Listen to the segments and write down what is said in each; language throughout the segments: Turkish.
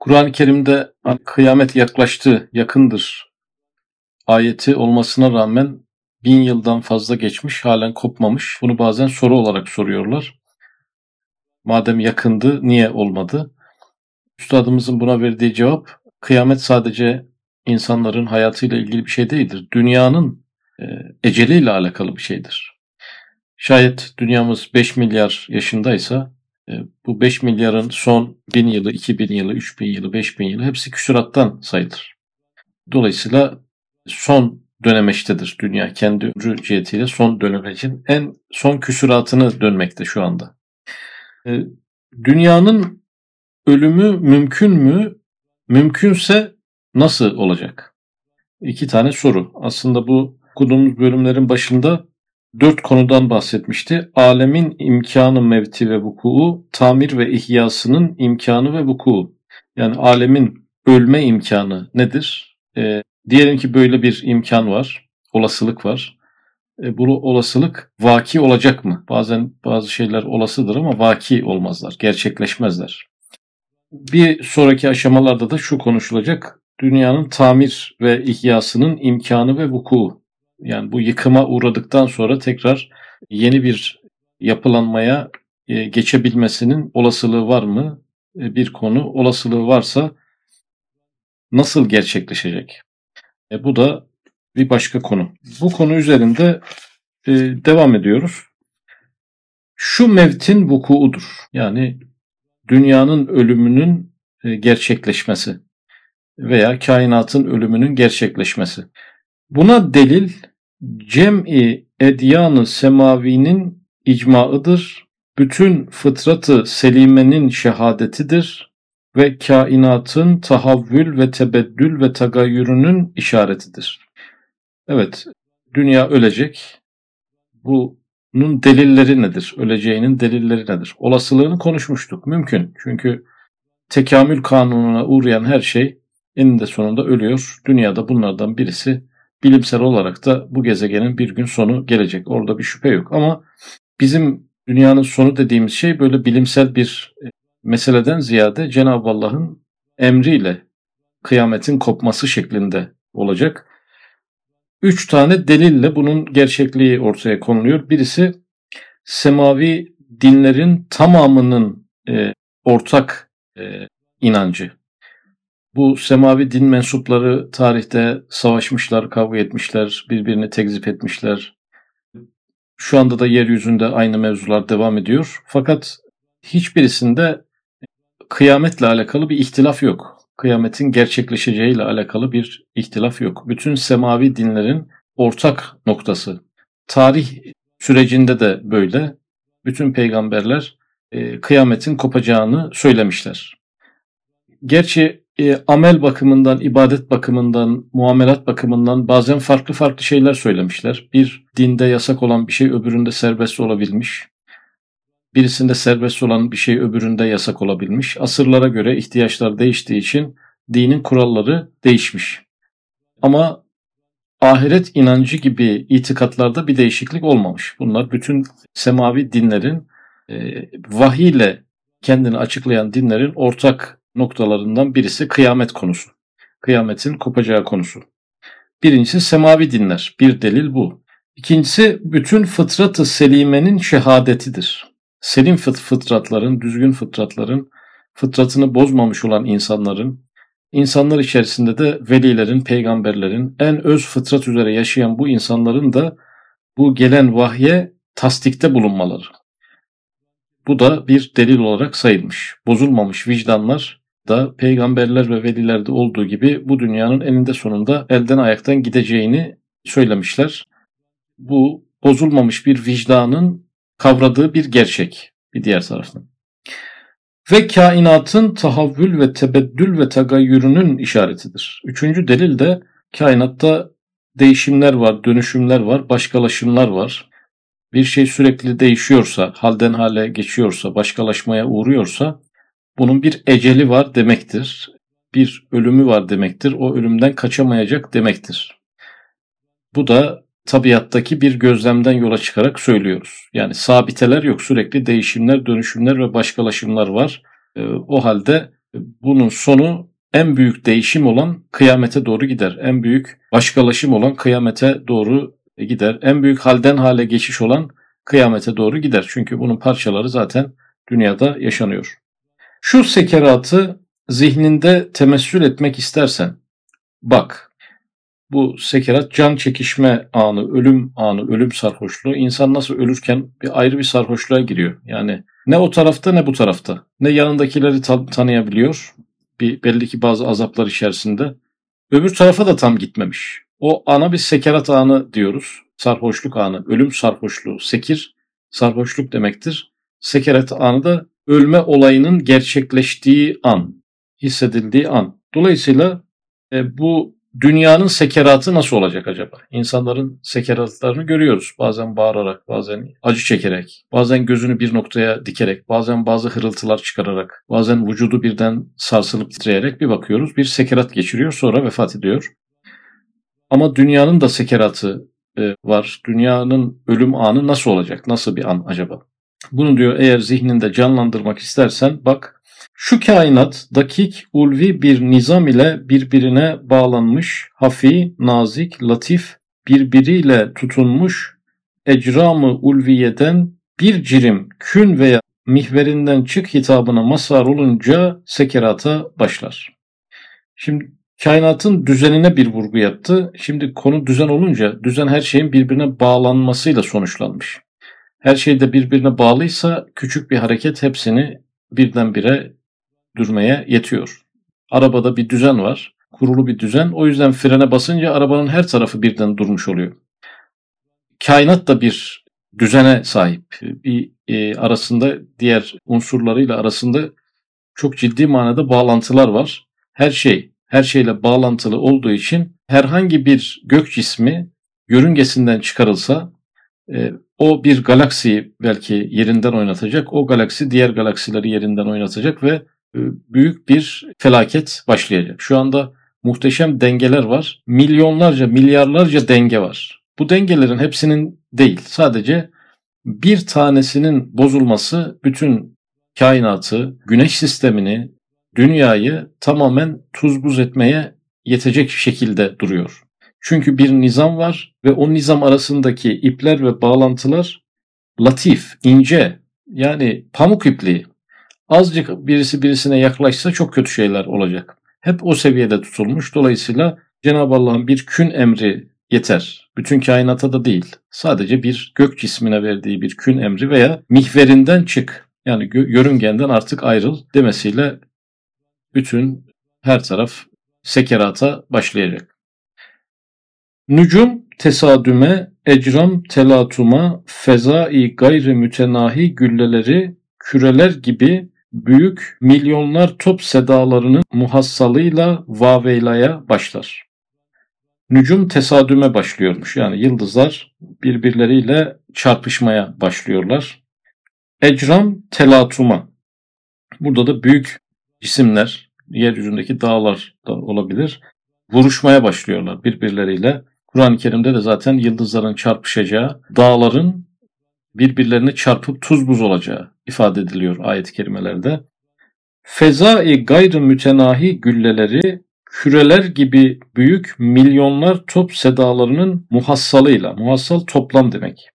Kur'an-ı Kerim'de kıyamet yaklaştı, yakındır ayeti olmasına rağmen bin yıldan fazla geçmiş, halen kopmamış. Bunu bazen soru olarak soruyorlar. Madem yakındı, niye olmadı? Üstadımızın buna verdiği cevap, kıyamet sadece insanların hayatıyla ilgili bir şey değildir. Dünyanın e, eceliyle alakalı bir şeydir. Şayet dünyamız 5 milyar yaşındaysa bu 5 milyarın son 1000 yılı, 2000 yılı, 3000 yılı, 5000 yılı hepsi küsurattan sayılır. Dolayısıyla son dönemeçtedir dünya kendi ömrü cihetiyle son dönemecin en son küsuratını dönmekte şu anda. E, dünyanın ölümü mümkün mü? Mümkünse nasıl olacak? İki tane soru. Aslında bu okuduğumuz bölümlerin başında dört konudan bahsetmişti. Alemin imkanı mevti ve vuku, tamir ve ihyasının imkanı ve vuku. Yani alemin ölme imkanı nedir? E, diyelim ki böyle bir imkan var, olasılık var. E, bu olasılık vaki olacak mı? Bazen bazı şeyler olasıdır ama vaki olmazlar, gerçekleşmezler. Bir sonraki aşamalarda da şu konuşulacak. Dünyanın tamir ve ihyasının imkanı ve vuku. Yani bu yıkıma uğradıktan sonra tekrar yeni bir yapılanmaya e, geçebilmesinin olasılığı var mı? E, bir konu. Olasılığı varsa nasıl gerçekleşecek? E, bu da bir başka konu. Bu konu üzerinde e, devam ediyoruz. Şu mevtin vukuudur. Yani dünyanın ölümünün gerçekleşmesi veya kainatın ölümünün gerçekleşmesi. Buna delil cem'i edyanı semavinin icmaıdır. Bütün fıtratı selimenin şehadetidir ve kainatın tahavvül ve tebeddül ve tagayyürünün işaretidir. Evet, dünya ölecek. Bunun delilleri nedir? Öleceğinin delilleri nedir? Olasılığını konuşmuştuk. Mümkün. Çünkü tekamül kanununa uğrayan her şey eninde sonunda ölüyor. Dünyada bunlardan birisi bilimsel olarak da bu gezegenin bir gün sonu gelecek. Orada bir şüphe yok. Ama bizim dünyanın sonu dediğimiz şey böyle bilimsel bir e, meseleden ziyade Cenab-ı Allah'ın emriyle kıyametin kopması şeklinde olacak. Üç tane delille bunun gerçekliği ortaya konuluyor. Birisi semavi dinlerin tamamının e, ortak e, inancı. Bu semavi din mensupları tarihte savaşmışlar, kavga etmişler, birbirini tekzip etmişler. Şu anda da yeryüzünde aynı mevzular devam ediyor. Fakat hiçbirisinde kıyametle alakalı bir ihtilaf yok. Kıyametin gerçekleşeceğiyle alakalı bir ihtilaf yok. Bütün semavi dinlerin ortak noktası. Tarih sürecinde de böyle. Bütün peygamberler e, kıyametin kopacağını söylemişler. Gerçi e, amel bakımından, ibadet bakımından, muamelat bakımından bazen farklı farklı şeyler söylemişler. Bir dinde yasak olan bir şey öbüründe serbest olabilmiş. Birisinde serbest olan bir şey öbüründe yasak olabilmiş. Asırlara göre ihtiyaçlar değiştiği için dinin kuralları değişmiş. Ama ahiret inancı gibi itikatlarda bir değişiklik olmamış. Bunlar bütün semavi dinlerin e, vahiy ile kendini açıklayan dinlerin ortak noktalarından birisi kıyamet konusu. Kıyametin kopacağı konusu. Birincisi semavi dinler. Bir delil bu. İkincisi bütün fıtratı selimenin şehadetidir. Selim fıt fıtratların, düzgün fıtratların, fıtratını bozmamış olan insanların, insanlar içerisinde de velilerin, peygamberlerin, en öz fıtrat üzere yaşayan bu insanların da bu gelen vahye tasdikte bulunmaları. Bu da bir delil olarak sayılmış. Bozulmamış vicdanlar da peygamberler ve velilerde olduğu gibi bu dünyanın eninde sonunda elden ayaktan gideceğini söylemişler. Bu bozulmamış bir vicdanın kavradığı bir gerçek bir diğer taraftan. Ve kainatın tahavvül ve tebeddül ve tagayyürünün işaretidir. Üçüncü delil de kainatta değişimler var, dönüşümler var, başkalaşımlar var. Bir şey sürekli değişiyorsa, halden hale geçiyorsa, başkalaşmaya uğruyorsa bunun bir eceli var demektir. Bir ölümü var demektir. O ölümden kaçamayacak demektir. Bu da tabiattaki bir gözlemden yola çıkarak söylüyoruz. Yani sabiteler yok sürekli değişimler, dönüşümler ve başkalaşımlar var. Ee, o halde bunun sonu en büyük değişim olan kıyamete doğru gider. En büyük başkalaşım olan kıyamete doğru gider. En büyük halden hale geçiş olan kıyamete doğru gider. Çünkü bunun parçaları zaten dünyada yaşanıyor. Şu sekeratı zihninde temessül etmek istersen bak bu sekerat can çekişme anı, ölüm anı, ölüm sarhoşluğu. İnsan nasıl ölürken bir ayrı bir sarhoşluğa giriyor. Yani ne o tarafta ne bu tarafta. Ne yanındakileri ta- tanıyabiliyor. Bir belli ki bazı azaplar içerisinde. Öbür tarafa da tam gitmemiş. O ana bir sekerat anı diyoruz. Sarhoşluk anı, ölüm sarhoşluğu. Sekir sarhoşluk demektir. Sekerat anı da ölme olayının gerçekleştiği an, hissedildiği an. Dolayısıyla e, bu dünyanın sekeratı nasıl olacak acaba? İnsanların sekeratlarını görüyoruz. Bazen bağırarak, bazen acı çekerek, bazen gözünü bir noktaya dikerek, bazen bazı hırıltılar çıkararak, bazen vücudu birden sarsılıp titreyerek bir bakıyoruz. Bir sekerat geçiriyor sonra vefat ediyor. Ama dünyanın da sekeratı e, var. Dünyanın ölüm anı nasıl olacak? Nasıl bir an acaba? Bunu diyor eğer zihninde canlandırmak istersen bak şu kainat dakik ulvi bir nizam ile birbirine bağlanmış, hafi, nazik, latif, birbiriyle tutunmuş, ecramı ulviyeden bir cirim kün veya mihverinden çık hitabına masar olunca sekerata başlar. Şimdi kainatın düzenine bir vurgu yaptı. Şimdi konu düzen olunca düzen her şeyin birbirine bağlanmasıyla sonuçlanmış. Her şey de birbirine bağlıysa küçük bir hareket hepsini birdenbire durmaya yetiyor. Arabada bir düzen var. Kurulu bir düzen. O yüzden frene basınca arabanın her tarafı birden durmuş oluyor. Kainat da bir düzene sahip. Bir e, arasında diğer unsurlarıyla arasında çok ciddi manada bağlantılar var. Her şey her şeyle bağlantılı olduğu için herhangi bir gök cismi yörüngesinden çıkarılsa e, o bir galaksiyi belki yerinden oynatacak. O galaksi diğer galaksileri yerinden oynatacak ve e, büyük bir felaket başlayacak. Şu anda muhteşem dengeler var. Milyonlarca, milyarlarca denge var. Bu dengelerin hepsinin değil. Sadece bir tanesinin bozulması bütün kainatı, güneş sistemini, dünyayı tamamen tuz buz etmeye yetecek şekilde duruyor. Çünkü bir nizam var ve o nizam arasındaki ipler ve bağlantılar latif, ince yani pamuk ipliği. Azıcık birisi birisine yaklaşsa çok kötü şeyler olacak. Hep o seviyede tutulmuş. Dolayısıyla Cenab-ı Allah'ın bir kün emri yeter. Bütün kainata da değil. Sadece bir gök cismine verdiği bir kün emri veya mihverinden çık. Yani yörüngenden artık ayrıl demesiyle bütün her taraf sekerata başlayacak. Nücum tesadüme, ecram telatuma, fezai gayri mütenahi gülleleri küreler gibi büyük milyonlar top sedalarının muhassalıyla vaveylaya başlar. Nücum tesadüme başlıyormuş. Yani yıldızlar birbirleriyle çarpışmaya başlıyorlar. Ecram telatuma. Burada da büyük cisimler, yeryüzündeki dağlar da olabilir. Vuruşmaya başlıyorlar birbirleriyle. Kur'an-ı Kerim'de de zaten yıldızların çarpışacağı, dağların birbirlerine çarpıp tuz buz olacağı ifade ediliyor ayet-i kerimelerde. Fezai gayrı mütenahi gülleleri küreler gibi büyük milyonlar top sedalarının muhassalıyla, muhassal toplam demek.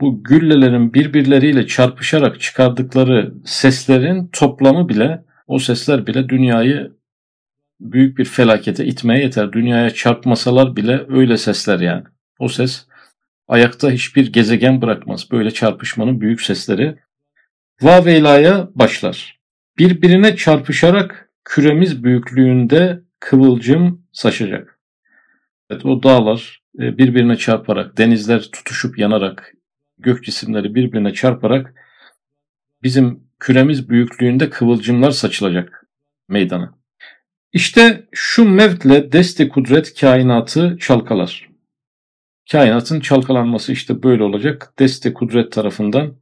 Bu güllelerin birbirleriyle çarpışarak çıkardıkları seslerin toplamı bile, o sesler bile dünyayı büyük bir felakete itmeye yeter. Dünyaya çarpmasalar bile öyle sesler yani. O ses ayakta hiçbir gezegen bırakmaz. Böyle çarpışmanın büyük sesleri Vaveyla'ya başlar. Birbirine çarpışarak küremiz büyüklüğünde kıvılcım saçacak. Evet, o dağlar e, birbirine çarparak, denizler tutuşup yanarak, gök cisimleri birbirine çarparak bizim küremiz büyüklüğünde kıvılcımlar saçılacak meydana. İşte şu mevtle deste kudret kainatı çalkalar. Kainatın çalkalanması işte böyle olacak. Deste kudret tarafından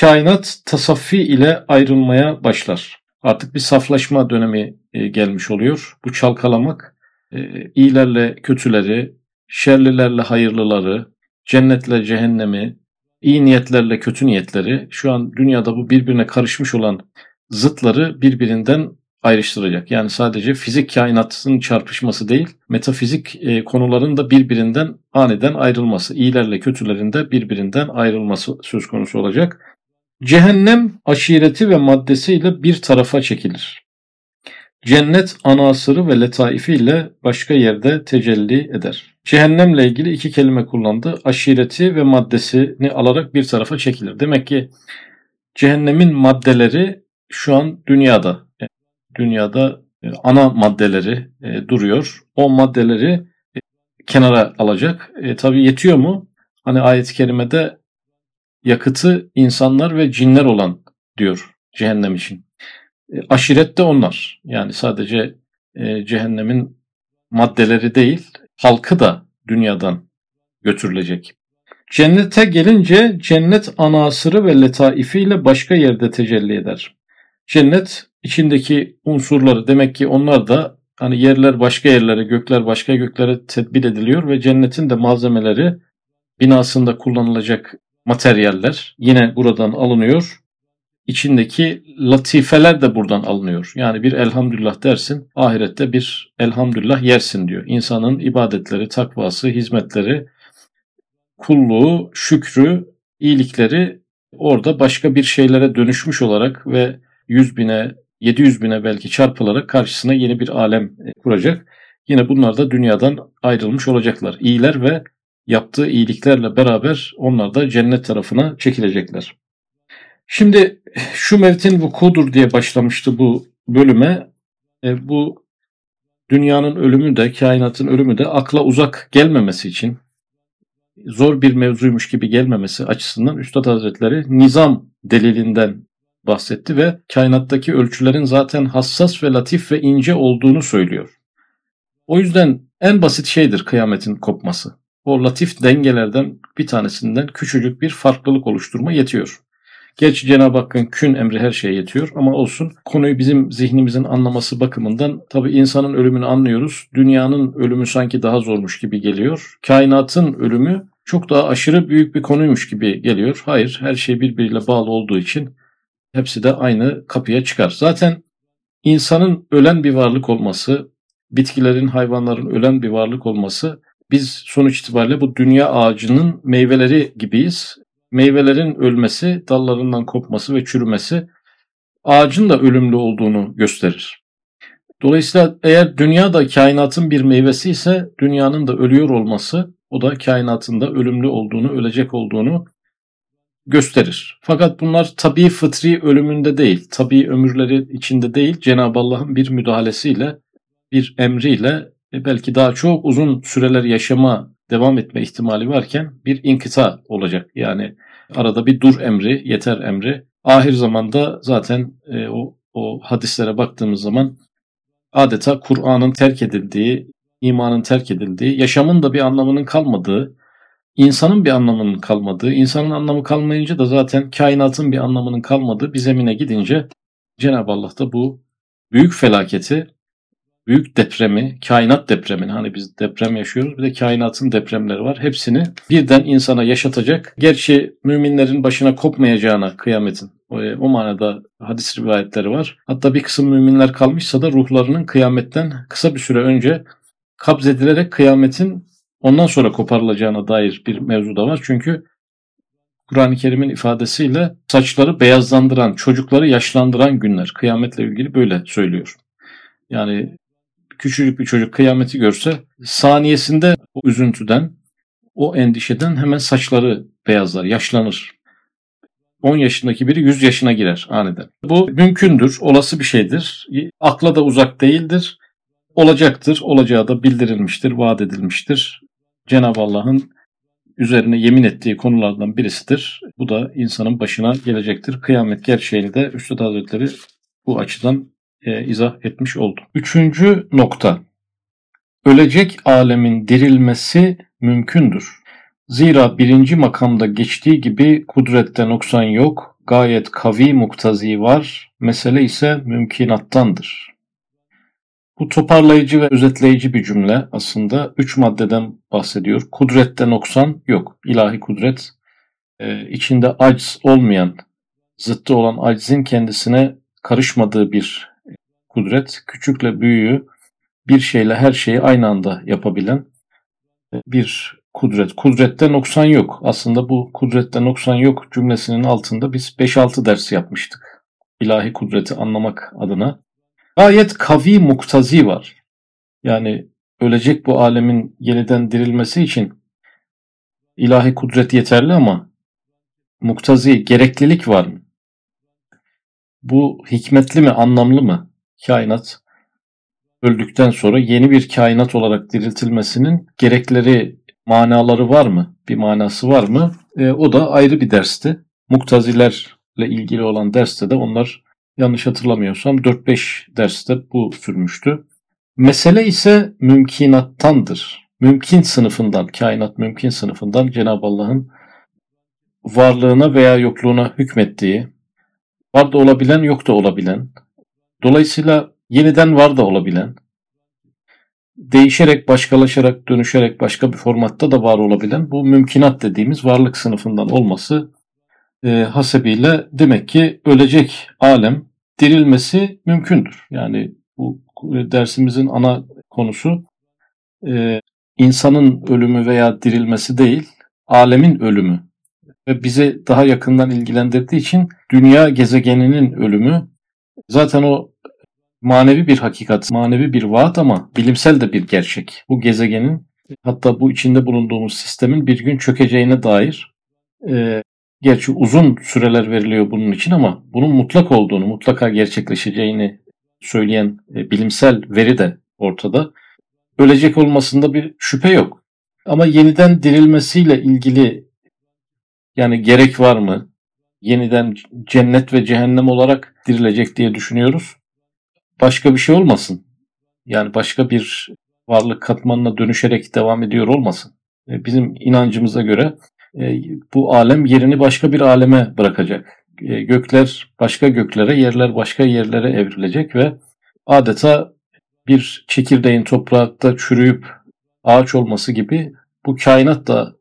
kainat tasaffi ile ayrılmaya başlar. Artık bir saflaşma dönemi e, gelmiş oluyor. Bu çalkalamak e, iyilerle kötüleri, şerlilerle hayırlıları, cennetle cehennemi, iyi niyetlerle kötü niyetleri şu an dünyada bu birbirine karışmış olan zıtları birbirinden ayrıştıracak. Yani sadece fizik kainatın çarpışması değil, metafizik e, konuların da birbirinden aniden ayrılması, iyilerle kötülerin de birbirinden ayrılması söz konusu olacak. Cehennem aşireti ve maddesiyle bir tarafa çekilir. Cennet anasırı ve letaifiyle başka yerde tecelli eder. Cehennemle ilgili iki kelime kullandı. Aşireti ve maddesini alarak bir tarafa çekilir. Demek ki cehennemin maddeleri şu an dünyada. Dünyada e, ana maddeleri e, duruyor. O maddeleri e, kenara alacak. E, tabii yetiyor mu? Hani ayet-i kerimede yakıtı insanlar ve cinler olan diyor cehennem için. E, aşiret de onlar. Yani sadece e, cehennemin maddeleri değil, halkı da dünyadan götürülecek. Cennete gelince cennet anasırı ve letaifiyle başka yerde tecelli eder. Cennet içindeki unsurları demek ki onlar da hani yerler başka yerlere, gökler başka göklere tedbir ediliyor ve cennetin de malzemeleri binasında kullanılacak materyaller yine buradan alınıyor. İçindeki latifeler de buradan alınıyor. Yani bir elhamdülillah dersin, ahirette bir elhamdülillah yersin diyor. İnsanın ibadetleri, takvası, hizmetleri, kulluğu, şükrü, iyilikleri orada başka bir şeylere dönüşmüş olarak ve 100 bine, 700 bine belki çarpılarak karşısına yeni bir alem e, kuracak. Yine bunlar da dünyadan ayrılmış olacaklar. İyiler ve yaptığı iyiliklerle beraber onlar da cennet tarafına çekilecekler. Şimdi şu mevtin vukudur diye başlamıştı bu bölüme. E, bu dünyanın ölümü de, kainatın ölümü de akla uzak gelmemesi için, zor bir mevzuymuş gibi gelmemesi açısından Üstad Hazretleri nizam delilinden bahsetti ve kainattaki ölçülerin zaten hassas ve latif ve ince olduğunu söylüyor. O yüzden en basit şeydir kıyametin kopması. O latif dengelerden bir tanesinden küçücük bir farklılık oluşturma yetiyor. Gerçi Cenab-ı Hakk'ın kün emri her şeye yetiyor ama olsun konuyu bizim zihnimizin anlaması bakımından tabi insanın ölümünü anlıyoruz. Dünyanın ölümü sanki daha zormuş gibi geliyor. Kainatın ölümü çok daha aşırı büyük bir konuymuş gibi geliyor. Hayır her şey birbiriyle bağlı olduğu için hepsi de aynı kapıya çıkar. Zaten insanın ölen bir varlık olması, bitkilerin, hayvanların ölen bir varlık olması biz sonuç itibariyle bu dünya ağacının meyveleri gibiyiz. Meyvelerin ölmesi, dallarından kopması ve çürümesi ağacın da ölümlü olduğunu gösterir. Dolayısıyla eğer dünya da kainatın bir meyvesi ise dünyanın da ölüyor olması o da kainatın da ölümlü olduğunu, ölecek olduğunu gösterir. Fakat bunlar tabii fıtri ölümünde değil, tabii ömürleri içinde değil, Cenab-ı Allah'ın bir müdahalesiyle, bir emriyle e, belki daha çok uzun süreler yaşama devam etme ihtimali varken bir inkıta olacak. Yani arada bir dur emri, yeter emri. Ahir zamanda zaten e, o, o hadislere baktığımız zaman adeta Kur'an'ın terk edildiği, imanın terk edildiği, yaşamın da bir anlamının kalmadığı, insanın bir anlamının kalmadığı, insanın anlamı kalmayınca da zaten kainatın bir anlamının kalmadığı bir zemine gidince Cenab-ı Allah da bu büyük felaketi, büyük depremi, kainat depremini hani biz deprem yaşıyoruz bir de kainatın depremleri var. Hepsini birden insana yaşatacak. Gerçi müminlerin başına kopmayacağına kıyametin o, o manada hadis rivayetleri var. Hatta bir kısım müminler kalmışsa da ruhlarının kıyametten kısa bir süre önce kabzedilerek kıyametin ondan sonra koparılacağına dair bir mevzu da var. Çünkü Kur'an-ı Kerim'in ifadesiyle saçları beyazlandıran, çocukları yaşlandıran günler. Kıyametle ilgili böyle söylüyor. Yani küçücük bir çocuk kıyameti görse saniyesinde o üzüntüden, o endişeden hemen saçları beyazlar, yaşlanır. 10 yaşındaki biri 100 yaşına girer aniden. Bu mümkündür, olası bir şeydir. Akla da uzak değildir. Olacaktır, olacağı da bildirilmiştir, vaat edilmiştir. Cenab-ı Allah'ın üzerine yemin ettiği konulardan birisidir. Bu da insanın başına gelecektir. Kıyamet gerçeğini de Üstad Hazretleri bu açıdan e, izah etmiş oldu. Üçüncü nokta. Ölecek alemin dirilmesi mümkündür. Zira birinci makamda geçtiği gibi kudrette noksan yok, gayet kavi muktazi var, mesele ise mümkinattandır. Bu toparlayıcı ve özetleyici bir cümle aslında üç maddeden bahsediyor. Kudrette noksan yok. İlahi kudret e, içinde aciz olmayan, zıttı olan acizin kendisine karışmadığı bir kudret, küçükle büyüğü bir şeyle her şeyi aynı anda yapabilen bir kudret. Kudrette noksan yok. Aslında bu kudrette noksan yok cümlesinin altında biz 5-6 ders yapmıştık. İlahi kudreti anlamak adına. Gayet kavi muktazi var. Yani ölecek bu alemin yeniden dirilmesi için ilahi kudret yeterli ama muktazi gereklilik var mı? Bu hikmetli mi, anlamlı mı? Kainat öldükten sonra yeni bir kainat olarak diriltilmesinin gerekleri, manaları var mı? Bir manası var mı? E, o da ayrı bir dersti. Muktazilerle ilgili olan derste de onlar yanlış hatırlamıyorsam 4-5 derste bu sürmüştü. Mesele ise mümkinattandır. Mümkün sınıfından, kainat mümkün sınıfından Cenab-ı Allah'ın varlığına veya yokluğuna hükmettiği, var da olabilen, yok da olabilen, dolayısıyla yeniden var da olabilen, değişerek, başkalaşarak, dönüşerek başka bir formatta da var olabilen bu mümkinat dediğimiz varlık sınıfından olması e, hasebiyle demek ki ölecek alem dirilmesi mümkündür. Yani bu dersimizin ana konusu e, insanın ölümü veya dirilmesi değil, alemin ölümü. Ve bizi daha yakından ilgilendirdiği için dünya gezegeninin ölümü zaten o manevi bir hakikat, manevi bir vaat ama bilimsel de bir gerçek. Bu gezegenin hatta bu içinde bulunduğumuz sistemin bir gün çökeceğine dair e, gerçi uzun süreler veriliyor bunun için ama bunun mutlak olduğunu, mutlaka gerçekleşeceğini söyleyen e, bilimsel veri de ortada. Ölecek olmasında bir şüphe yok. Ama yeniden dirilmesiyle ilgili yani gerek var mı? Yeniden cennet ve cehennem olarak dirilecek diye düşünüyoruz başka bir şey olmasın. Yani başka bir varlık katmanına dönüşerek devam ediyor olmasın. E, bizim inancımıza göre bu alem yerini başka bir aleme bırakacak. E, gökler başka göklere, yerler başka yerlere evrilecek ve adeta bir çekirdeğin toprakta çürüyüp ağaç olması gibi bu kainat da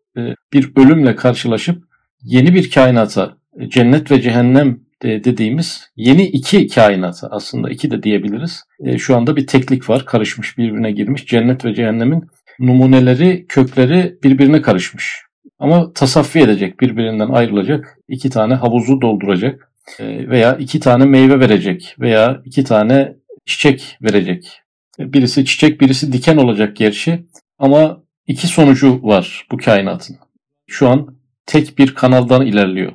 bir ölümle karşılaşıp yeni bir kainata, cennet ve cehennem dediğimiz yeni iki kainatı aslında iki de diyebiliriz. E, şu anda bir teklik var karışmış birbirine girmiş. Cennet ve cehennemin numuneleri kökleri birbirine karışmış. Ama tasaffi edecek birbirinden ayrılacak iki tane havuzu dolduracak e, veya iki tane meyve verecek veya iki tane çiçek verecek. E, birisi çiçek birisi diken olacak gerçi ama iki sonucu var bu kainatın. Şu an tek bir kanaldan ilerliyor.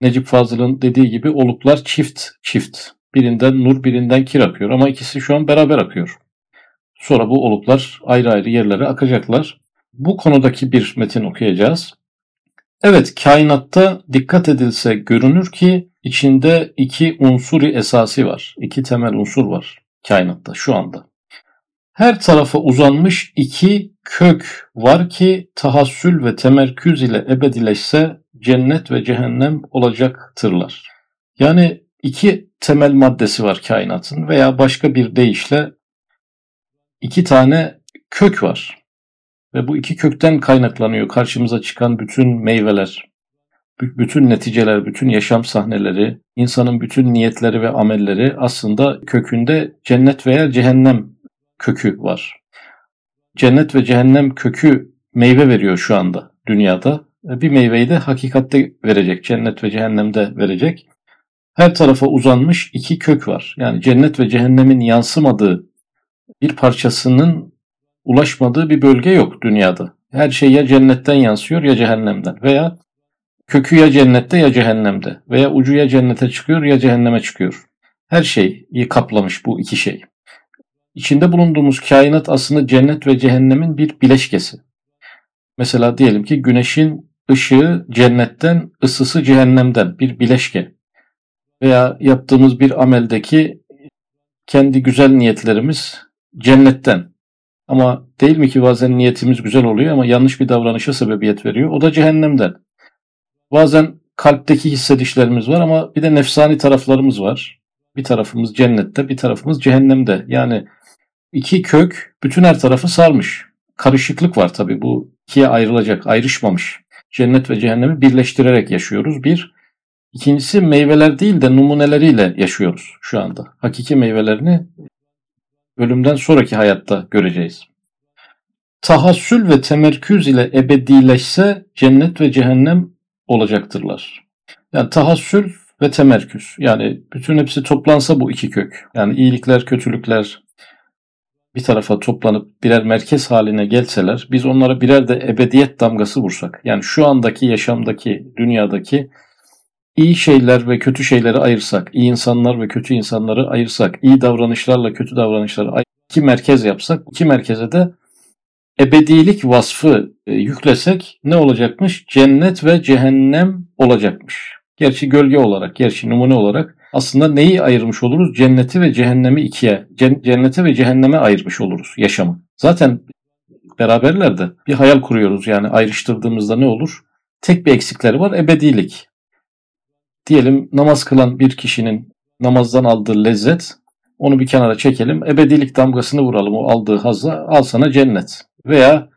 Necip Fazıl'ın dediği gibi oluklar çift çift. Birinden nur birinden kir akıyor ama ikisi şu an beraber akıyor. Sonra bu oluklar ayrı ayrı yerlere akacaklar. Bu konudaki bir metin okuyacağız. Evet kainatta dikkat edilse görünür ki içinde iki unsuri esası var. İki temel unsur var kainatta şu anda. Her tarafa uzanmış iki kök var ki tahassül ve temerküz ile ebedileşse cennet ve cehennem olacaktırlar. Yani iki temel maddesi var kainatın veya başka bir deyişle iki tane kök var. Ve bu iki kökten kaynaklanıyor karşımıza çıkan bütün meyveler, bütün neticeler, bütün yaşam sahneleri, insanın bütün niyetleri ve amelleri aslında kökünde cennet veya cehennem kökü var. Cennet ve cehennem kökü meyve veriyor şu anda dünyada bir meyveyi de hakikatte verecek. Cennet ve cehennemde verecek. Her tarafa uzanmış iki kök var. Yani cennet ve cehennemin yansımadığı bir parçasının ulaşmadığı bir bölge yok dünyada. Her şey ya cennetten yansıyor ya cehennemden veya kökü ya cennette ya cehennemde veya ucu ya cennete çıkıyor ya cehenneme çıkıyor. Her şeyi kaplamış bu iki şey. İçinde bulunduğumuz kainat aslında cennet ve cehennemin bir bileşkesi. Mesela diyelim ki güneşin ışığı cennetten, ısısı cehennemden bir bileşke. Veya yaptığımız bir ameldeki kendi güzel niyetlerimiz cennetten. Ama değil mi ki bazen niyetimiz güzel oluyor ama yanlış bir davranışa sebebiyet veriyor. O da cehennemden. Bazen kalpteki hissedişlerimiz var ama bir de nefsani taraflarımız var. Bir tarafımız cennette, bir tarafımız cehennemde. Yani iki kök bütün her tarafı sarmış. Karışıklık var tabii bu ikiye ayrılacak, ayrışmamış cennet ve cehennemi birleştirerek yaşıyoruz. Bir, İkincisi meyveler değil de numuneleriyle yaşıyoruz şu anda. Hakiki meyvelerini ölümden sonraki hayatta göreceğiz. Tahassül ve temerküz ile ebedileşse cennet ve cehennem olacaktırlar. Yani tahassül ve temerküz. Yani bütün hepsi toplansa bu iki kök. Yani iyilikler, kötülükler bir tarafa toplanıp birer merkez haline gelseler, biz onlara birer de ebediyet damgası vursak. Yani şu andaki yaşamdaki, dünyadaki iyi şeyler ve kötü şeyleri ayırsak, iyi insanlar ve kötü insanları ayırsak, iyi davranışlarla kötü davranışları iki merkez yapsak, iki merkeze de ebedilik vasfı e, yüklesek ne olacakmış? Cennet ve cehennem olacakmış. Gerçi gölge olarak, gerçi numune olarak aslında neyi ayırmış oluruz? Cenneti ve cehennemi ikiye, cennete ve cehenneme ayırmış oluruz yaşamı. Zaten beraberler de bir hayal kuruyoruz yani ayrıştırdığımızda ne olur? Tek bir eksikleri var ebedilik. Diyelim namaz kılan bir kişinin namazdan aldığı lezzet onu bir kenara çekelim. Ebedilik damgasını vuralım o aldığı hazza al sana cennet. Veya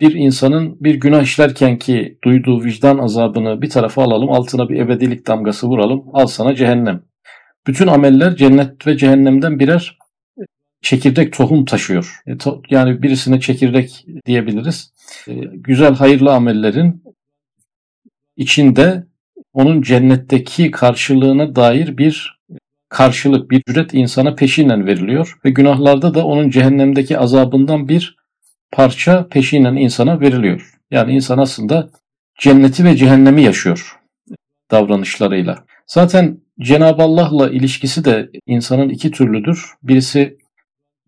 bir insanın bir günah işlerken ki duyduğu vicdan azabını bir tarafa alalım, altına bir ebedilik damgası vuralım, al sana cehennem. Bütün ameller cennet ve cehennemden birer çekirdek tohum taşıyor. E, yani birisine çekirdek diyebiliriz. E, güzel hayırlı amellerin içinde onun cennetteki karşılığına dair bir karşılık, bir ücret insana peşinen veriliyor ve günahlarda da onun cehennemdeki azabından bir parça peşinen insana veriliyor. Yani insan aslında cenneti ve cehennemi yaşıyor davranışlarıyla. Zaten Cenab-ı Allah'la ilişkisi de insanın iki türlüdür. Birisi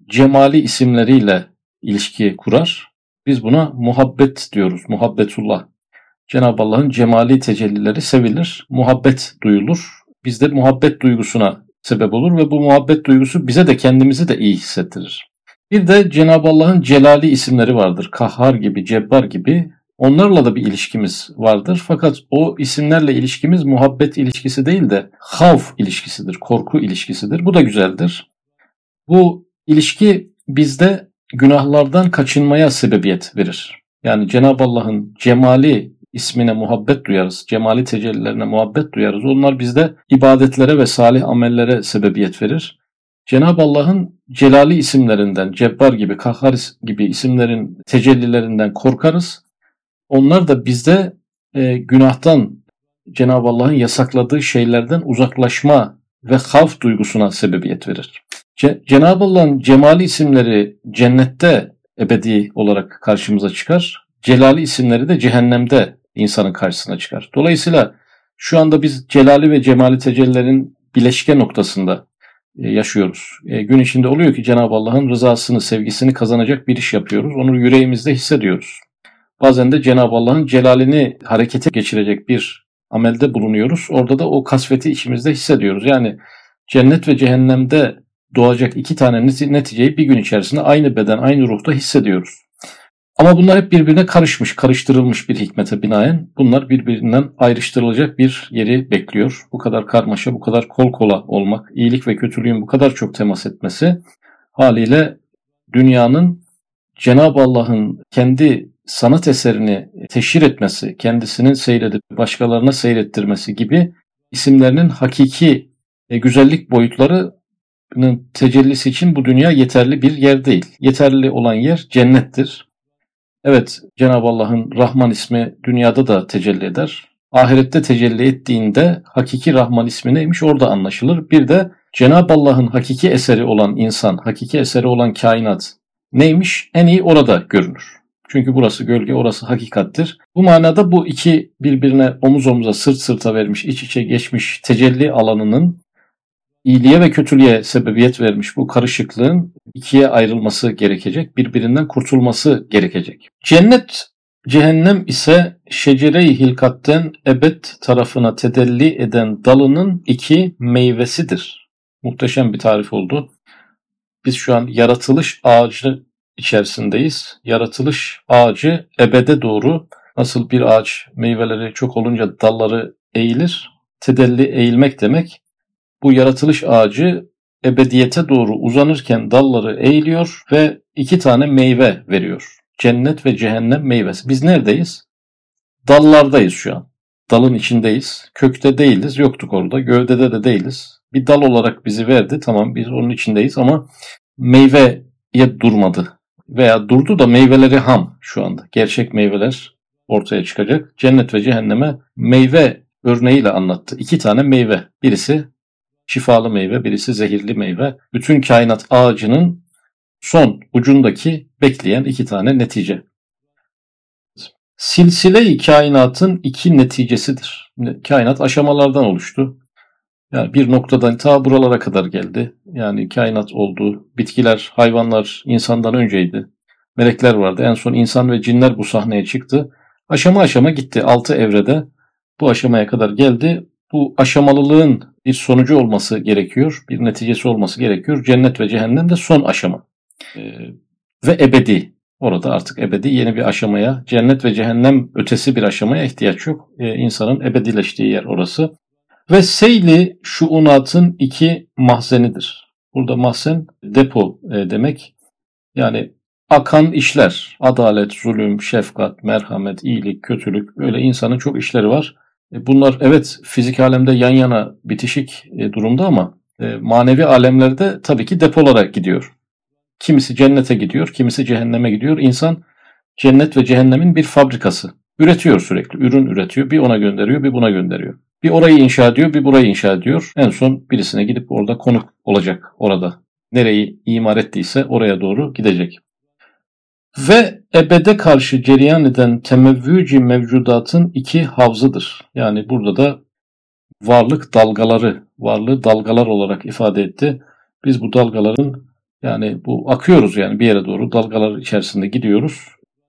cemali isimleriyle ilişki kurar. Biz buna muhabbet diyoruz. Muhabbetullah. Cenab-ı Allah'ın cemali tecellileri sevilir, muhabbet duyulur. Bizde muhabbet duygusuna sebep olur ve bu muhabbet duygusu bize de kendimizi de iyi hissettirir. Bir de Cenab-ı Allah'ın celali isimleri vardır. Kahhar gibi, cebbar gibi. Onlarla da bir ilişkimiz vardır. Fakat o isimlerle ilişkimiz muhabbet ilişkisi değil de havf ilişkisidir, korku ilişkisidir. Bu da güzeldir. Bu ilişki bizde günahlardan kaçınmaya sebebiyet verir. Yani Cenab-ı Allah'ın cemali ismine muhabbet duyarız, cemali tecellilerine muhabbet duyarız. Onlar bizde ibadetlere ve salih amellere sebebiyet verir. Cenab-ı Allah'ın celali isimlerinden, Cebbar gibi, Kahhar gibi isimlerin tecellilerinden korkarız. Onlar da bizde e, günahtan, Cenab-ı Allah'ın yasakladığı şeylerden uzaklaşma ve havf duygusuna sebebiyet verir. Ce- Cenab-ı Allah'ın cemali isimleri cennette ebedi olarak karşımıza çıkar. Celali isimleri de cehennemde insanın karşısına çıkar. Dolayısıyla şu anda biz celali ve cemali tecellilerin bileşke noktasında e, yaşıyoruz. E, gün içinde oluyor ki Cenab-ı Allah'ın rızasını, sevgisini kazanacak bir iş yapıyoruz. Onu yüreğimizde hissediyoruz. Bazen de Cenab-ı Allah'ın celalini harekete geçirecek bir amelde bulunuyoruz. Orada da o kasveti içimizde hissediyoruz. Yani cennet ve cehennemde doğacak iki tane neticeyi bir gün içerisinde aynı beden, aynı ruhta hissediyoruz. Ama bunlar hep birbirine karışmış, karıştırılmış bir hikmete binaen. Bunlar birbirinden ayrıştırılacak bir yeri bekliyor. Bu kadar karmaşa, bu kadar kol kola olmak, iyilik ve kötülüğün bu kadar çok temas etmesi haliyle dünyanın Cenab-ı Allah'ın kendi sanat eserini teşhir etmesi, kendisinin seyredip başkalarına seyrettirmesi gibi isimlerinin hakiki e, güzellik boyutlarının tecellisi için bu dünya yeterli bir yer değil. Yeterli olan yer cennettir. Evet, Cenab-ı Allah'ın Rahman ismi dünyada da tecelli eder. Ahirette tecelli ettiğinde hakiki Rahman ismi neymiş orada anlaşılır. Bir de Cenab-ı Allah'ın hakiki eseri olan insan, hakiki eseri olan kainat neymiş en iyi orada görünür. Çünkü burası gölge, orası hakikattir. Bu manada bu iki birbirine omuz omuza, sırt sırta vermiş, iç içe geçmiş tecelli alanının iyiliğe ve kötülüğe sebebiyet vermiş bu karışıklığın ikiye ayrılması gerekecek, birbirinden kurtulması gerekecek. Cennet, cehennem ise şecere-i hilkatten ebed tarafına tedelli eden dalının iki meyvesidir. Muhteşem bir tarif oldu. Biz şu an yaratılış ağacı içerisindeyiz. Yaratılış ağacı ebede doğru nasıl bir ağaç meyveleri çok olunca dalları eğilir. Tedelli eğilmek demek bu yaratılış ağacı ebediyete doğru uzanırken dalları eğiliyor ve iki tane meyve veriyor. Cennet ve cehennem meyvesi. Biz neredeyiz? Dallardayız şu an. dalın içindeyiz. Kökte değiliz, yoktuk orada. Gövdede de değiliz. Bir dal olarak bizi verdi. Tamam biz onun içindeyiz ama meyveye durmadı. Veya durdu da meyveleri ham şu anda. Gerçek meyveler ortaya çıkacak. Cennet ve cehenneme meyve örneğiyle anlattı. İki tane meyve. Birisi şifalı meyve, birisi zehirli meyve. Bütün kainat ağacının son ucundaki bekleyen iki tane netice. Silsile-i kainatın iki neticesidir. Kainat aşamalardan oluştu. Yani bir noktadan ta buralara kadar geldi. Yani kainat oldu. Bitkiler, hayvanlar insandan önceydi. Melekler vardı. En son insan ve cinler bu sahneye çıktı. Aşama aşama gitti. Altı evrede bu aşamaya kadar geldi. Bu aşamalılığın bir sonucu olması gerekiyor. Bir neticesi olması gerekiyor. Cennet ve cehennem de son aşama. Ee, ve ebedi. Orada artık ebedi yeni bir aşamaya, cennet ve cehennem ötesi bir aşamaya ihtiyaç yok. Ee, insanın ebedileştiği yer orası. Ve seyli şuunatın iki mahzenidir. Burada mahzen depo e, demek. Yani akan işler, adalet, zulüm, şefkat, merhamet, iyilik, kötülük böyle insanın çok işleri var. E, bunlar evet fizik alemde yan yana bitişik e, durumda ama e, manevi alemlerde tabii ki depolara gidiyor. Kimisi cennete gidiyor, kimisi cehenneme gidiyor. İnsan cennet ve cehennemin bir fabrikası. Üretiyor sürekli, ürün üretiyor. Bir ona gönderiyor, bir buna gönderiyor. Bir orayı inşa ediyor, bir burayı inşa ediyor. En son birisine gidip orada konuk olacak orada. Nereyi imar ettiyse oraya doğru gidecek. Ve ebede karşı cereyan eden temevvüci mevcudatın iki havzıdır. Yani burada da varlık dalgaları, varlığı dalgalar olarak ifade etti. Biz bu dalgaların yani bu akıyoruz yani bir yere doğru dalgalar içerisinde gidiyoruz.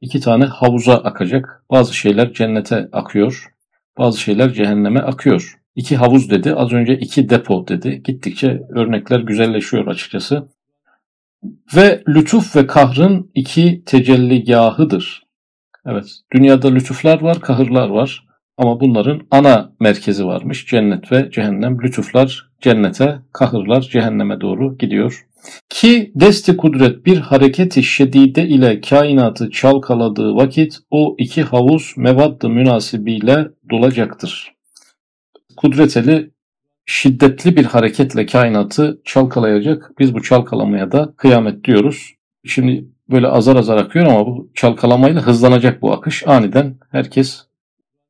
İki tane havuza akacak. Bazı şeyler cennete akıyor. Bazı şeyler cehenneme akıyor. İki havuz dedi. Az önce iki depo dedi. Gittikçe örnekler güzelleşiyor açıkçası. Ve lütuf ve kahrın iki tecelligahıdır. Evet, dünyada lütuflar var, kahırlar var. Ama bunların ana merkezi varmış. Cennet ve cehennem. Lütuflar cennete, kahırlar cehenneme doğru gidiyor. Ki desti kudret bir hareketi şedide ile kainatı çalkaladığı vakit o iki havuz mevaddı münasibiyle dolacaktır. Kudreteli şiddetli bir hareketle kainatı çalkalayacak. Biz bu çalkalamaya da kıyamet diyoruz. Şimdi böyle azar azar akıyor ama bu çalkalamayla hızlanacak bu akış. Aniden herkes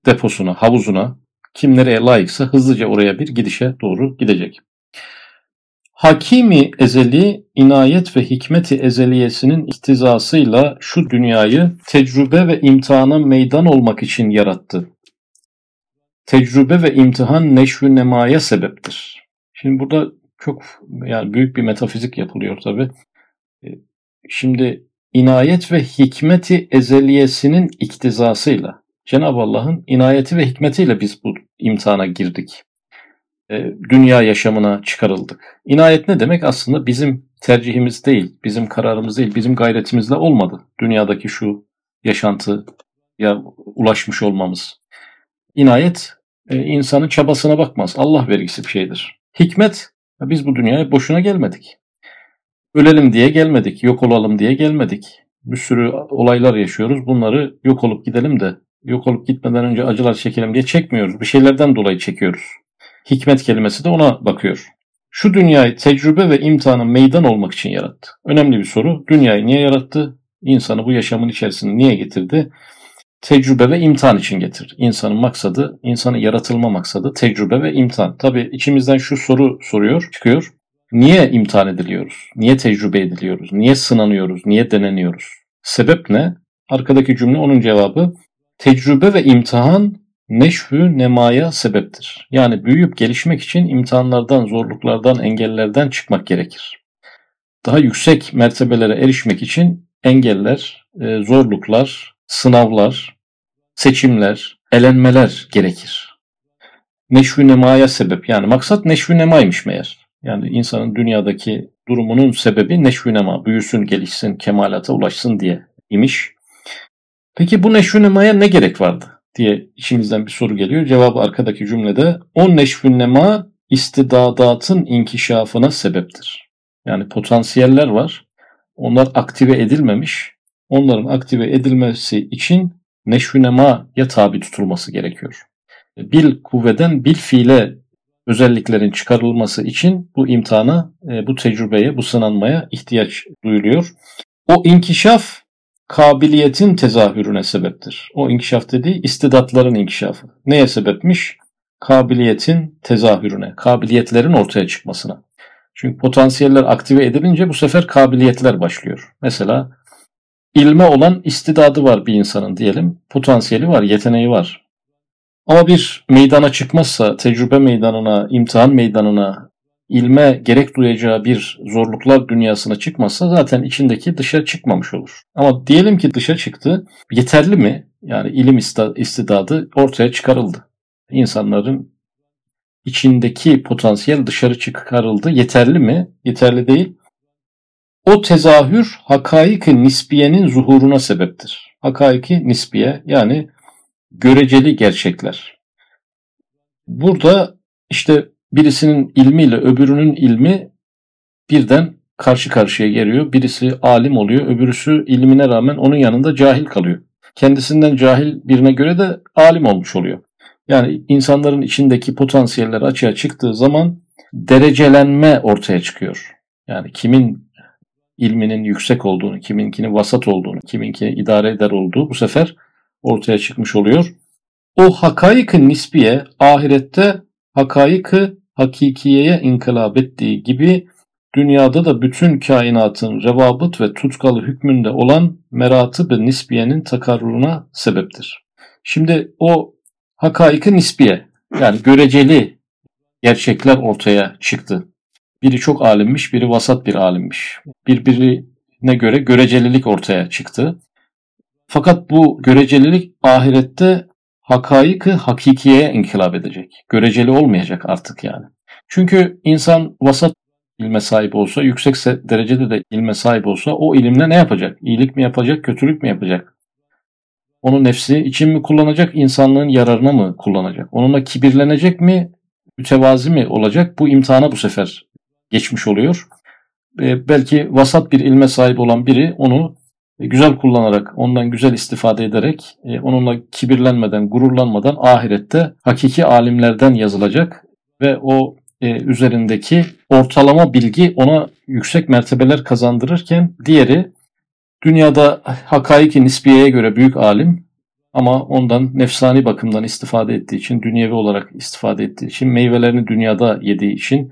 deposuna, havuzuna, kim nereye layıksa hızlıca oraya bir gidişe doğru gidecek. Hakimi ezeli inayet ve hikmeti ezeliyesinin iktizasıyla şu dünyayı tecrübe ve imtihana meydan olmak için yarattı. Tecrübe ve imtihan neşvü nemaya sebeptir. Şimdi burada çok yani büyük bir metafizik yapılıyor tabi. E, şimdi inayet ve hikmeti ezeliyesinin iktizasıyla Cenab-ı Allah'ın inayeti ve hikmetiyle biz bu imtihana girdik. E, dünya yaşamına çıkarıldık. İnayet ne demek? Aslında bizim tercihimiz değil, bizim kararımız değil, bizim gayretimizle olmadı. Dünyadaki şu yaşantı ya ulaşmış olmamız. İnayet e, insanın çabasına bakmaz. Allah vergisi bir şeydir. Hikmet, biz bu dünyaya boşuna gelmedik. Ölelim diye gelmedik, yok olalım diye gelmedik. Bir sürü olaylar yaşıyoruz. Bunları yok olup gidelim de yok olup gitmeden önce acılar çekelim diye çekmiyoruz. Bir şeylerden dolayı çekiyoruz. Hikmet kelimesi de ona bakıyor. Şu dünyayı tecrübe ve imtihanın meydan olmak için yarattı. Önemli bir soru. Dünyayı niye yarattı? İnsanı bu yaşamın içerisine niye getirdi? Tecrübe ve imtihan için getir. İnsanın maksadı, insanın yaratılma maksadı tecrübe ve imtihan. Tabi içimizden şu soru soruyor, çıkıyor. Niye imtihan ediliyoruz? Niye tecrübe ediliyoruz? Niye sınanıyoruz? Niye deneniyoruz? Sebep ne? Arkadaki cümle onun cevabı. Tecrübe ve imtihan neşhü nemaya sebeptir. Yani büyüyüp gelişmek için imtihanlardan, zorluklardan, engellerden çıkmak gerekir. Daha yüksek mertebelere erişmek için engeller, e, zorluklar, sınavlar, seçimler, elenmeler gerekir. Neşvü nemaya sebep. Yani maksat neşvü nemaymış meğer. Yani insanın dünyadaki durumunun sebebi neşvü nema. Büyüsün, gelişsin, kemalata ulaşsın diye imiş. Peki bu neşvü nemaya ne gerek vardı? diye içimizden bir soru geliyor. Cevabı arkadaki cümlede o neşvü nema istidadatın inkişafına sebeptir. Yani potansiyeller var. Onlar aktive edilmemiş. Onların aktive edilmesi için neşvü nemaya tabi tutulması gerekiyor. bil kuvveden bil fiile özelliklerin çıkarılması için bu imtihana, e, bu tecrübeye, bu sınanmaya ihtiyaç duyuluyor. O inkişaf kabiliyetin tezahürüne sebeptir. O inkişaf dediği istidatların inkişafı. Neye sebepmiş? Kabiliyetin tezahürüne, kabiliyetlerin ortaya çıkmasına. Çünkü potansiyeller aktive edilince bu sefer kabiliyetler başlıyor. Mesela ilme olan istidadı var bir insanın diyelim. Potansiyeli var, yeteneği var. Ama bir meydana çıkmazsa, tecrübe meydanına, imtihan meydanına, ilme gerek duyacağı bir zorluklar dünyasına çıkmazsa zaten içindeki dışa çıkmamış olur. Ama diyelim ki dışa çıktı, yeterli mi? Yani ilim istidadı ortaya çıkarıldı. İnsanların içindeki potansiyel dışarı çıkarıldı. Yeterli mi? Yeterli değil. O tezahür hakaik-i nisbiyenin zuhuruna sebeptir. Hakaiki nisbiye yani göreceli gerçekler. Burada işte birisinin ilmiyle öbürünün ilmi birden karşı karşıya geliyor. Birisi alim oluyor, öbürüsü ilmine rağmen onun yanında cahil kalıyor. Kendisinden cahil birine göre de alim olmuş oluyor. Yani insanların içindeki potansiyeller açığa çıktığı zaman derecelenme ortaya çıkıyor. Yani kimin ilminin yüksek olduğunu, kiminkini vasat olduğunu, kiminkini idare eder olduğu bu sefer ortaya çıkmış oluyor. O hakaik-ı nisbiye ahirette hakaik-ı hakikiyeye inkılap ettiği gibi dünyada da bütün kainatın revabıt ve tutkalı hükmünde olan meratıb-ı nisbiyenin takarruruna sebeptir. Şimdi o hakaik-ı nisbiye yani göreceli gerçekler ortaya çıktı. Biri çok alimmiş, biri vasat bir alimmiş. Birbirine göre görecelilik ortaya çıktı. Fakat bu görecelilik ahirette hakaiki hakikiyeye inkılap edecek. Göreceli olmayacak artık yani. Çünkü insan vasat ilme sahip olsa, yüksek derecede de ilme sahip olsa o ilimle ne yapacak? İyilik mi yapacak, kötülük mü yapacak? Onu nefsi için mi kullanacak, insanlığın yararına mı kullanacak? Onunla kibirlenecek mi, mütevazi mi olacak? Bu imtihana bu sefer geçmiş oluyor. belki vasat bir ilme sahip olan biri onu e, güzel kullanarak, ondan güzel istifade ederek, e, onunla kibirlenmeden, gururlanmadan ahirette hakiki alimlerden yazılacak ve o e, üzerindeki ortalama bilgi ona yüksek mertebeler kazandırırken diğeri dünyada hakaiki nisbiyeye göre büyük alim ama ondan nefsani bakımdan istifade ettiği için, dünyevi olarak istifade ettiği için, meyvelerini dünyada yediği için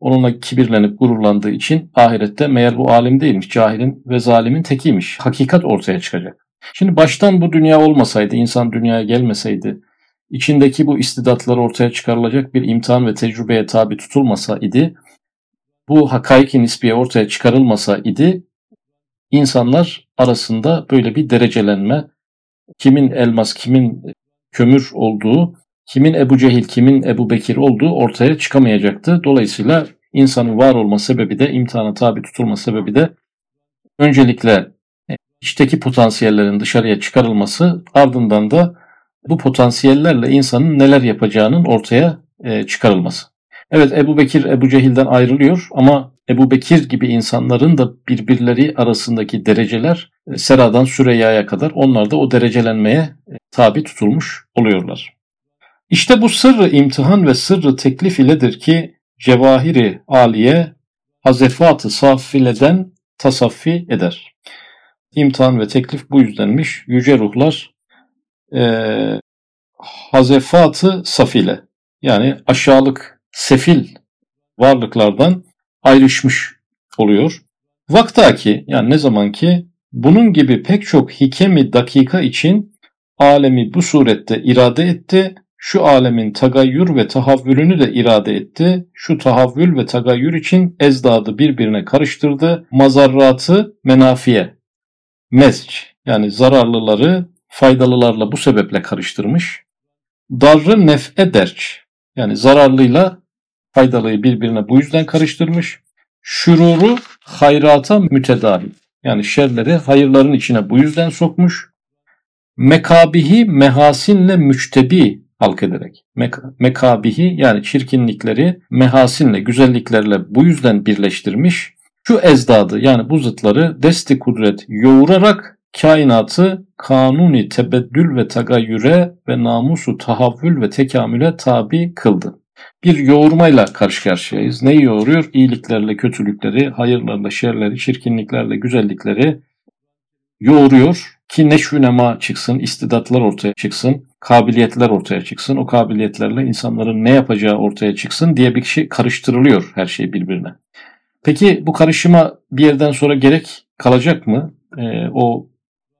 Onunla kibirlenip gururlandığı için ahirette meğer bu alim değilmiş, cahilin ve zalimin tekiymiş. Hakikat ortaya çıkacak. Şimdi baştan bu dünya olmasaydı, insan dünyaya gelmeseydi, içindeki bu istidatlar ortaya çıkarılacak bir imtihan ve tecrübeye tabi tutulmasa idi, bu hakaiki nisbiye ortaya çıkarılmasa idi, insanlar arasında böyle bir derecelenme, kimin elmas, kimin kömür olduğu kimin Ebu Cehil, kimin Ebu Bekir olduğu ortaya çıkamayacaktı. Dolayısıyla insanın var olma sebebi de, imtihana tabi tutulma sebebi de öncelikle içteki potansiyellerin dışarıya çıkarılması ardından da bu potansiyellerle insanın neler yapacağının ortaya e, çıkarılması. Evet Ebu Bekir Ebu Cehil'den ayrılıyor ama Ebu Bekir gibi insanların da birbirleri arasındaki dereceler e, Sera'dan Süreyya'ya kadar onlar da o derecelenmeye e, tabi tutulmuş oluyorlar. İşte bu sırrı imtihan ve sırrı teklif iledir ki cevahiri aliye hazefatı safileden tasaffi eder. İmtihan ve teklif bu yüzdenmiş. Yüce ruhlar e, hazefatı safile yani aşağılık, sefil varlıklardan ayrışmış oluyor. Vaktaki yani ne zaman ki bunun gibi pek çok hikemi dakika için alemi bu surette irade etti şu alemin tagayyür ve tahavvülünü de irade etti. Şu tahavvül ve tagayyür için ezdadı birbirine karıştırdı. Mazarratı menafiye, mezc yani zararlıları faydalılarla bu sebeple karıştırmış. Darrı nef'e derç yani zararlıyla faydalıyı birbirine bu yüzden karıştırmış. Şururu hayrata mütedahil yani şerleri hayırların içine bu yüzden sokmuş. Mekabihi mehasinle müçtebi halk ederek. Mek- mekabihi yani çirkinlikleri mehasinle, güzelliklerle bu yüzden birleştirmiş. Şu ezdadı yani bu zıtları desti kudret yoğurarak kainatı kanuni tebeddül ve tagayyüre ve namusu tahavvül ve tekamüle tabi kıldı. Bir yoğurmayla karşı karşıyayız. Neyi yoğuruyor? İyiliklerle kötülükleri, hayırlarla şerleri, çirkinliklerle güzellikleri yoğuruyor ki neşvü nema çıksın, istidatlar ortaya çıksın, kabiliyetler ortaya çıksın. O kabiliyetlerle insanların ne yapacağı ortaya çıksın diye bir kişi karıştırılıyor her şey birbirine. Peki bu karışıma bir yerden sonra gerek kalacak mı? Ee, o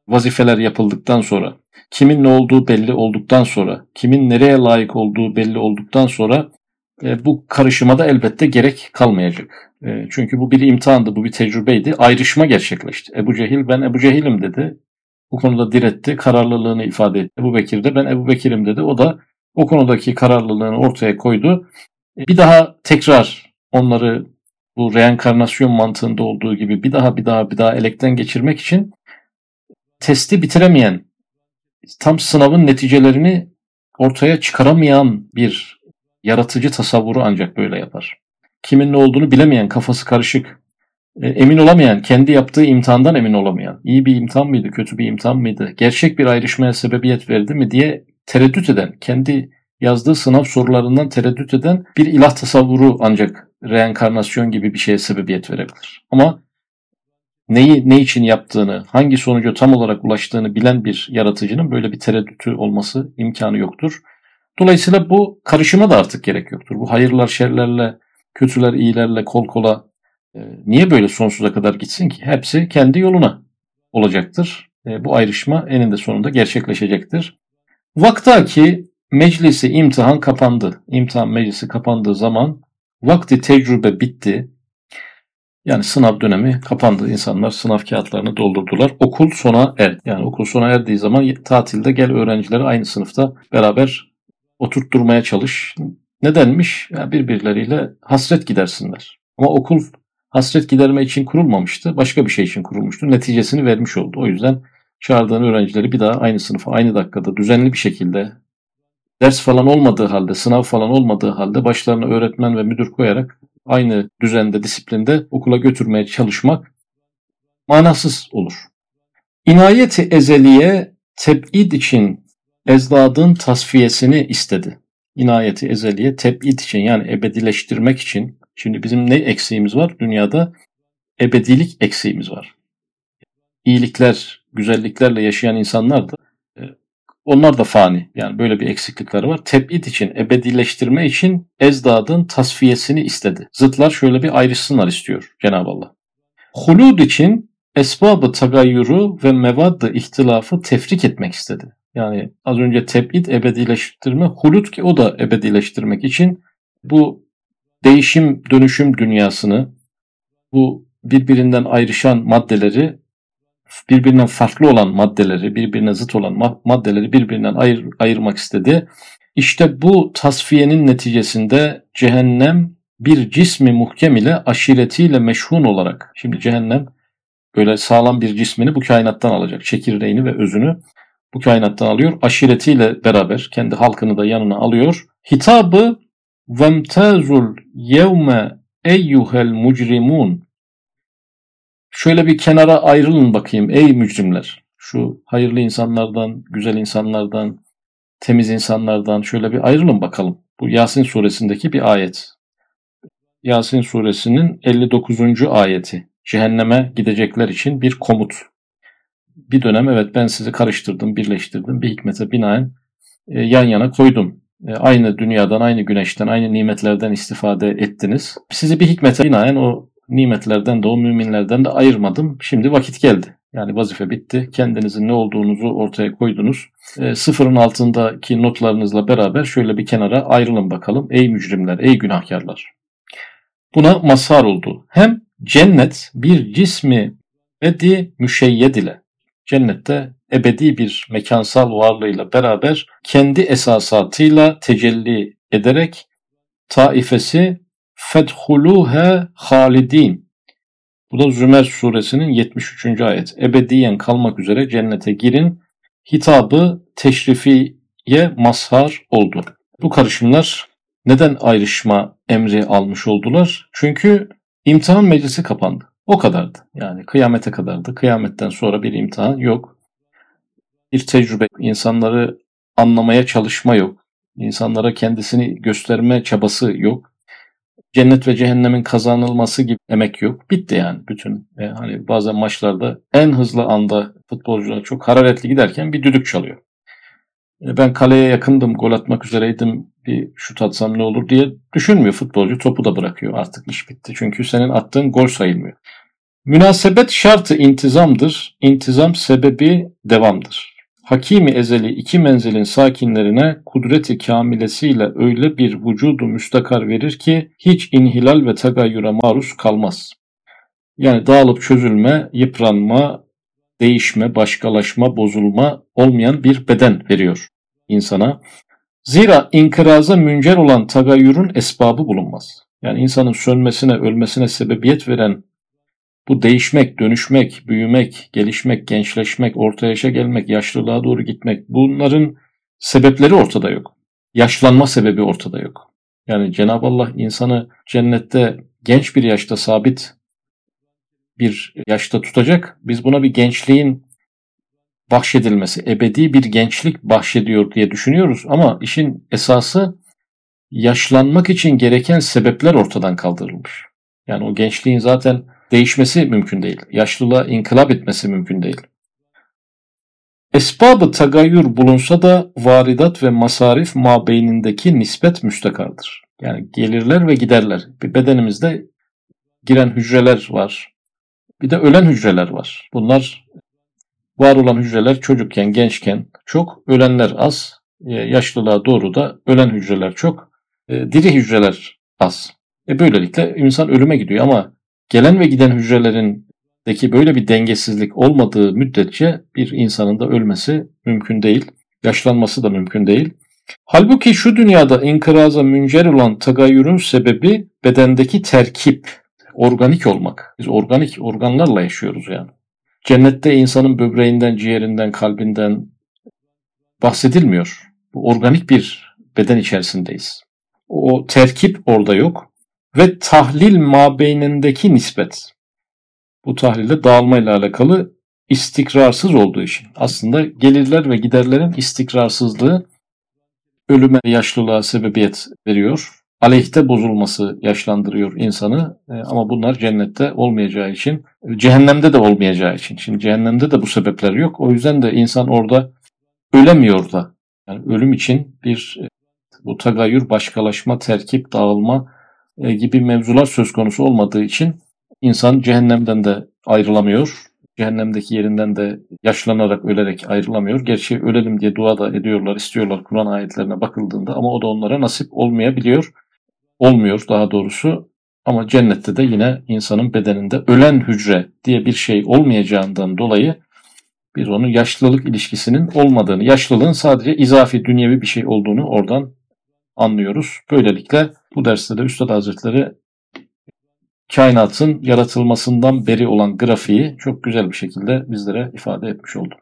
vazifeler yapıldıktan sonra, kimin ne olduğu belli olduktan sonra, kimin nereye layık olduğu belli olduktan sonra e, bu karışıma da elbette gerek kalmayacak. E, çünkü bu bir imtihandı, bu bir tecrübeydi. Ayrışma gerçekleşti. Ebu Cehil ben Ebu Cehil'im dedi. Bu konuda diretti, kararlılığını ifade etti. Ebu Bekir de ben Ebu Bekir'im dedi. O da o konudaki kararlılığını ortaya koydu. E, bir daha tekrar onları bu reenkarnasyon mantığında olduğu gibi bir daha bir daha bir daha elekten geçirmek için testi bitiremeyen, tam sınavın neticelerini ortaya çıkaramayan bir yaratıcı tasavvuru ancak böyle yapar. Kimin ne olduğunu bilemeyen, kafası karışık, emin olamayan, kendi yaptığı imtihandan emin olamayan, iyi bir imtihan mıydı, kötü bir imtihan mıydı, gerçek bir ayrışmaya sebebiyet verdi mi diye tereddüt eden, kendi yazdığı sınav sorularından tereddüt eden bir ilah tasavvuru ancak reenkarnasyon gibi bir şeye sebebiyet verebilir. Ama neyi ne için yaptığını, hangi sonuca tam olarak ulaştığını bilen bir yaratıcının böyle bir tereddütü olması imkanı yoktur. Dolayısıyla bu karışıma da artık gerek yoktur. Bu hayırlar şerlerle, kötüler iyilerle kol kola e, niye böyle sonsuza kadar gitsin ki? Hepsi kendi yoluna olacaktır. E, bu ayrışma eninde sonunda gerçekleşecektir. Vakta ki meclisi imtihan kapandı. İmtihan meclisi kapandığı zaman vakti tecrübe bitti. Yani sınav dönemi kapandı. İnsanlar sınav kağıtlarını doldurdular. Okul sona erdi. Yani okul sona erdiği zaman tatilde gel öğrencileri aynı sınıfta beraber oturtturmaya çalış. Nedenmiş? Yani birbirleriyle hasret gidersinler. Ama okul hasret giderme için kurulmamıştı. Başka bir şey için kurulmuştu. Neticesini vermiş oldu. O yüzden çağırdığın öğrencileri bir daha aynı sınıfa aynı dakikada düzenli bir şekilde ders falan olmadığı halde, sınav falan olmadığı halde başlarına öğretmen ve müdür koyarak aynı düzende, disiplinde okula götürmeye çalışmak manasız olur. İnayeti ezeliye teb'id için ezdadın tasfiyesini istedi. İnayeti ezeliye teb'id için yani ebedileştirmek için. Şimdi bizim ne eksiğimiz var? Dünyada ebedilik eksiğimiz var. İyilikler, güzelliklerle yaşayan insanlar da e, onlar da fani. Yani böyle bir eksiklikleri var. Teb'id için, ebedileştirme için ezdadın tasfiyesini istedi. Zıtlar şöyle bir ayrışsınlar istiyor Cenab-ı Allah. Hulud için esbabı tagayyuru ve mevaddı ihtilafı tefrik etmek istedi. Yani az önce teb'id ebedileştirme, hulut ki o da ebedileştirmek için bu değişim dönüşüm dünyasını, bu birbirinden ayrışan maddeleri, birbirinden farklı olan maddeleri, birbirine zıt olan maddeleri birbirinden ayır, ayırmak istedi. İşte bu tasfiyenin neticesinde cehennem bir cismi muhkem ile aşiretiyle meşhun olarak, şimdi cehennem böyle sağlam bir cismini bu kainattan alacak, çekirdeğini ve özünü bu kainattan alıyor. Aşiretiyle beraber kendi halkını da yanına alıyor. Hitabı vemtazul yevme eyyuhel mucrimun Şöyle bir kenara ayrılın bakayım ey mücrimler. Şu hayırlı insanlardan, güzel insanlardan, temiz insanlardan şöyle bir ayrılın bakalım. Bu Yasin suresindeki bir ayet. Yasin suresinin 59. ayeti. Cehenneme gidecekler için bir komut bir dönem evet ben sizi karıştırdım, birleştirdim, bir hikmete binaen e, yan yana koydum. E, aynı dünyadan, aynı güneşten, aynı nimetlerden istifade ettiniz. Sizi bir hikmete binaen o nimetlerden de o müminlerden de ayırmadım. Şimdi vakit geldi. Yani vazife bitti. Kendinizin ne olduğunuzu ortaya koydunuz. E, sıfırın altındaki notlarınızla beraber şöyle bir kenara ayrılın bakalım. Ey mücrimler, ey günahkarlar. Buna mazhar oldu. Hem cennet bir cismi bedi müşeyyed ile cennette ebedi bir mekansal varlığıyla beraber kendi esasatıyla tecelli ederek taifesi fedhuluhe halidin bu da Zümer suresinin 73. ayet. Ebediyen kalmak üzere cennete girin. Hitabı teşrifiye mazhar oldu. Bu karışımlar neden ayrışma emri almış oldular? Çünkü imtihan meclisi kapandı. O kadardı. Yani kıyamete kadardı. Kıyametten sonra bir imtihan yok. Bir tecrübe, insanları anlamaya çalışma yok. İnsanlara kendisini gösterme çabası yok. Cennet ve cehennemin kazanılması gibi emek yok. Bitti yani bütün. E, hani bazen maçlarda en hızlı anda futbolcular çok hararetli giderken bir düdük çalıyor. E, ben kaleye yakındım, gol atmak üzereydim, bir şut atsam ne olur diye düşünmüyor futbolcu. Topu da bırakıyor. Artık iş bitti. Çünkü senin attığın gol sayılmıyor. Münasebet şartı intizamdır. İntizam sebebi devamdır. Hakimi ezeli iki menzilin sakinlerine kudreti kamilesiyle öyle bir vücudu müstakar verir ki hiç inhilal ve tagayyüre maruz kalmaz. Yani dağılıp çözülme, yıpranma, değişme, başkalaşma, bozulma olmayan bir beden veriyor insana. Zira inkıraza müncer olan tagayyürün esbabı bulunmaz. Yani insanın sönmesine, ölmesine sebebiyet veren bu değişmek, dönüşmek, büyümek, gelişmek, gençleşmek, orta yaşa gelmek, yaşlılığa doğru gitmek bunların sebepleri ortada yok. Yaşlanma sebebi ortada yok. Yani Cenab-ı Allah insanı cennette genç bir yaşta sabit bir yaşta tutacak. Biz buna bir gençliğin bahşedilmesi, ebedi bir gençlik bahşediyor diye düşünüyoruz ama işin esası yaşlanmak için gereken sebepler ortadan kaldırılmış. Yani o gençliğin zaten değişmesi mümkün değil. Yaşlılığa inkılap etmesi mümkün değil. Esbabı tagayyür bulunsa da varidat ve masarif mabeynindeki nispet müstakardır. Yani gelirler ve giderler. Bir bedenimizde giren hücreler var. Bir de ölen hücreler var. Bunlar var olan hücreler çocukken, gençken çok, ölenler az. E, yaşlılığa doğru da ölen hücreler çok, e, diri hücreler az. E böylelikle insan ölüme gidiyor ama gelen ve giden hücrelerindeki böyle bir dengesizlik olmadığı müddetçe bir insanın da ölmesi mümkün değil. Yaşlanması da mümkün değil. Halbuki şu dünyada inkıraza müncer olan tagayyürün sebebi bedendeki terkip, organik olmak. Biz organik organlarla yaşıyoruz yani. Cennette insanın böbreğinden, ciğerinden, kalbinden bahsedilmiyor. Bu organik bir beden içerisindeyiz. O terkip orada yok ve tahlil mabeynindeki nispet. Bu tahlilde dağılmayla alakalı istikrarsız olduğu için. Aslında gelirler ve giderlerin istikrarsızlığı ölüme yaşlılığa sebebiyet veriyor. Aleyhte bozulması yaşlandırıyor insanı e, ama bunlar cennette olmayacağı için, cehennemde de olmayacağı için. Şimdi cehennemde de bu sebepler yok. O yüzden de insan orada ölemiyor da. Yani ölüm için bir e, bu tagayyür, başkalaşma, terkip, dağılma e, gibi mevzular söz konusu olmadığı için insan cehennemden de ayrılamıyor. Cehennemdeki yerinden de yaşlanarak, ölerek ayrılamıyor. Gerçi ölelim diye dua da ediyorlar, istiyorlar Kur'an ayetlerine bakıldığında ama o da onlara nasip olmayabiliyor. Olmuyor daha doğrusu. Ama cennette de yine insanın bedeninde ölen hücre diye bir şey olmayacağından dolayı biz onun yaşlılık ilişkisinin olmadığını, yaşlılığın sadece izafi dünyevi bir şey olduğunu oradan anlıyoruz. Böylelikle bu derste de Üstad Hazretleri kainatın yaratılmasından beri olan grafiği çok güzel bir şekilde bizlere ifade etmiş oldu.